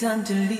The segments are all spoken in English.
time to leave.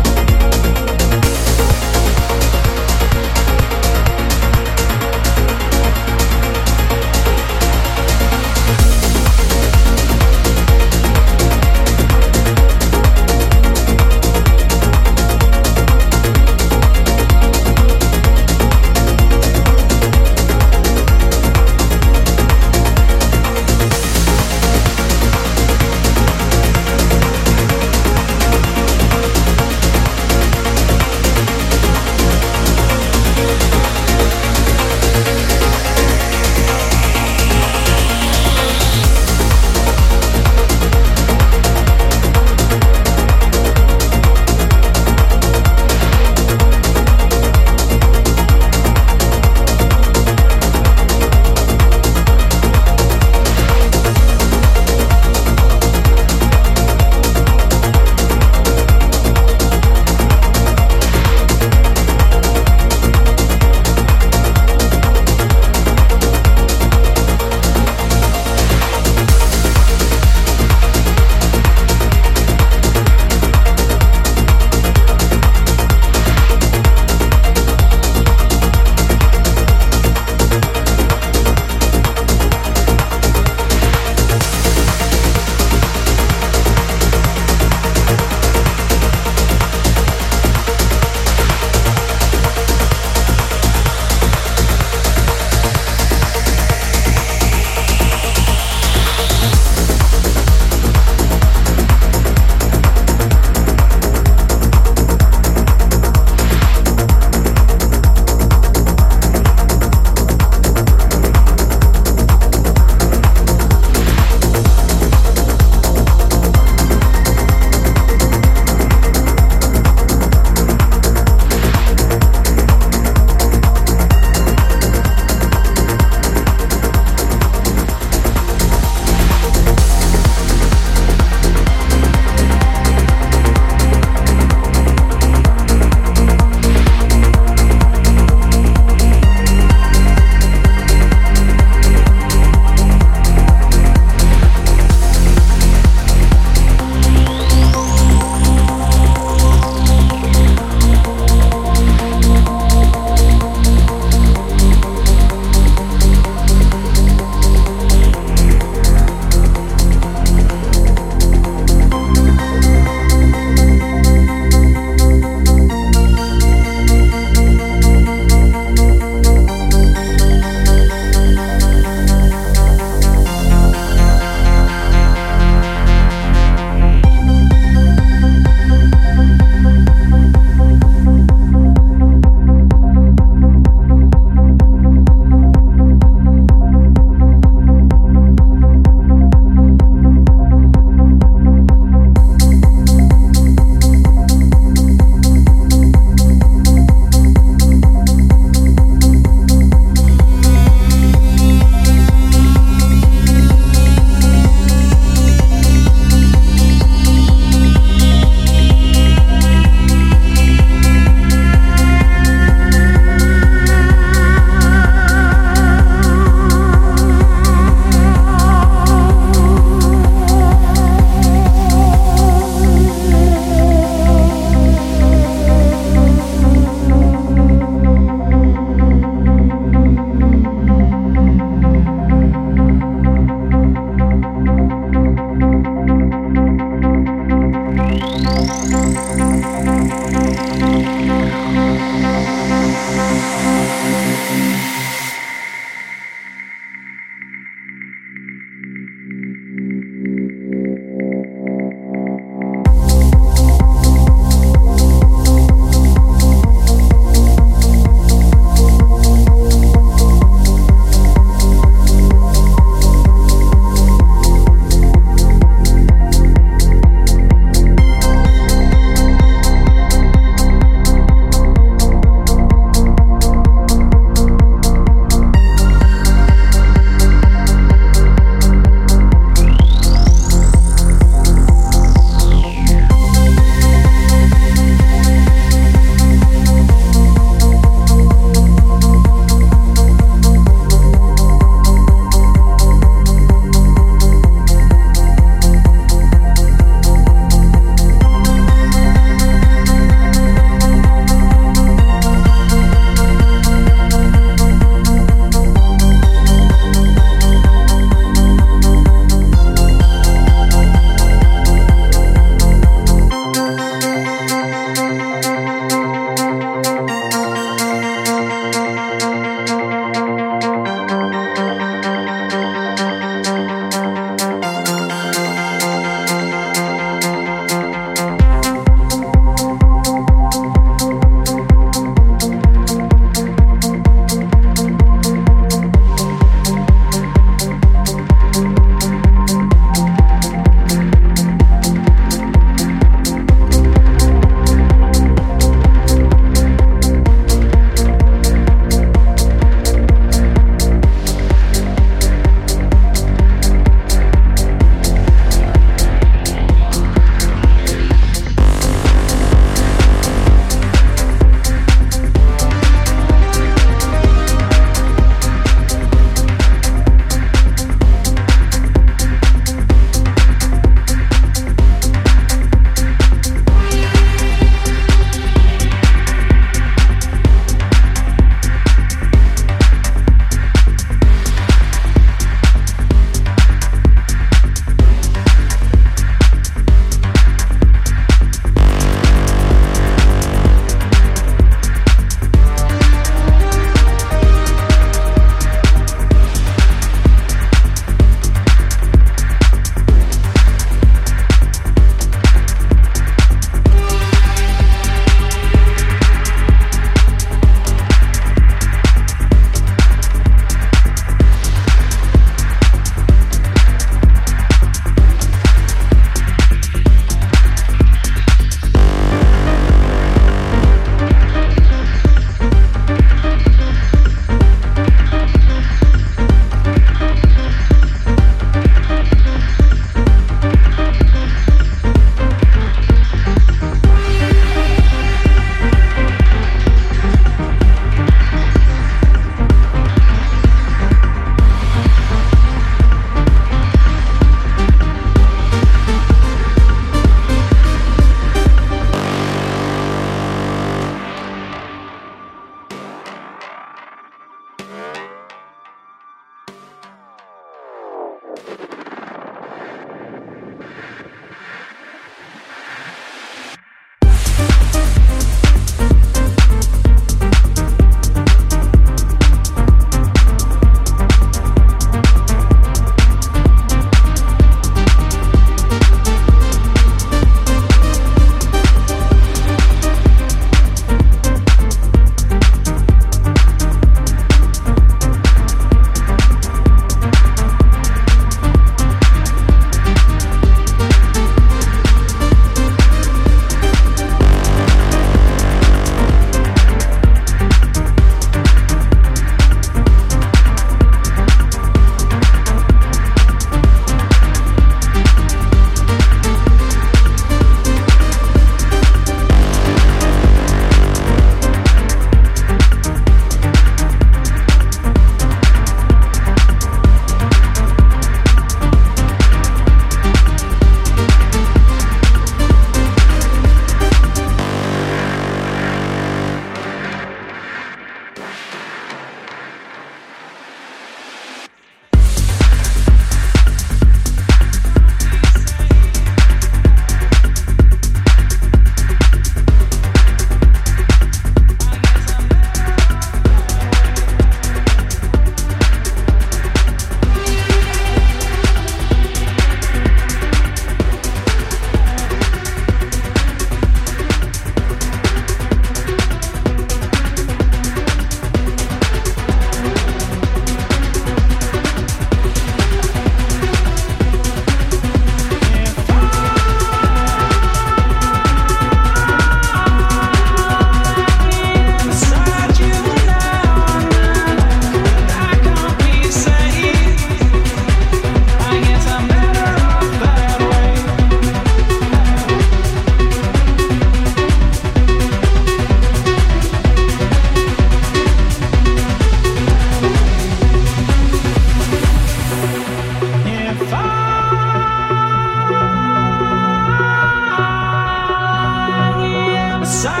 Side.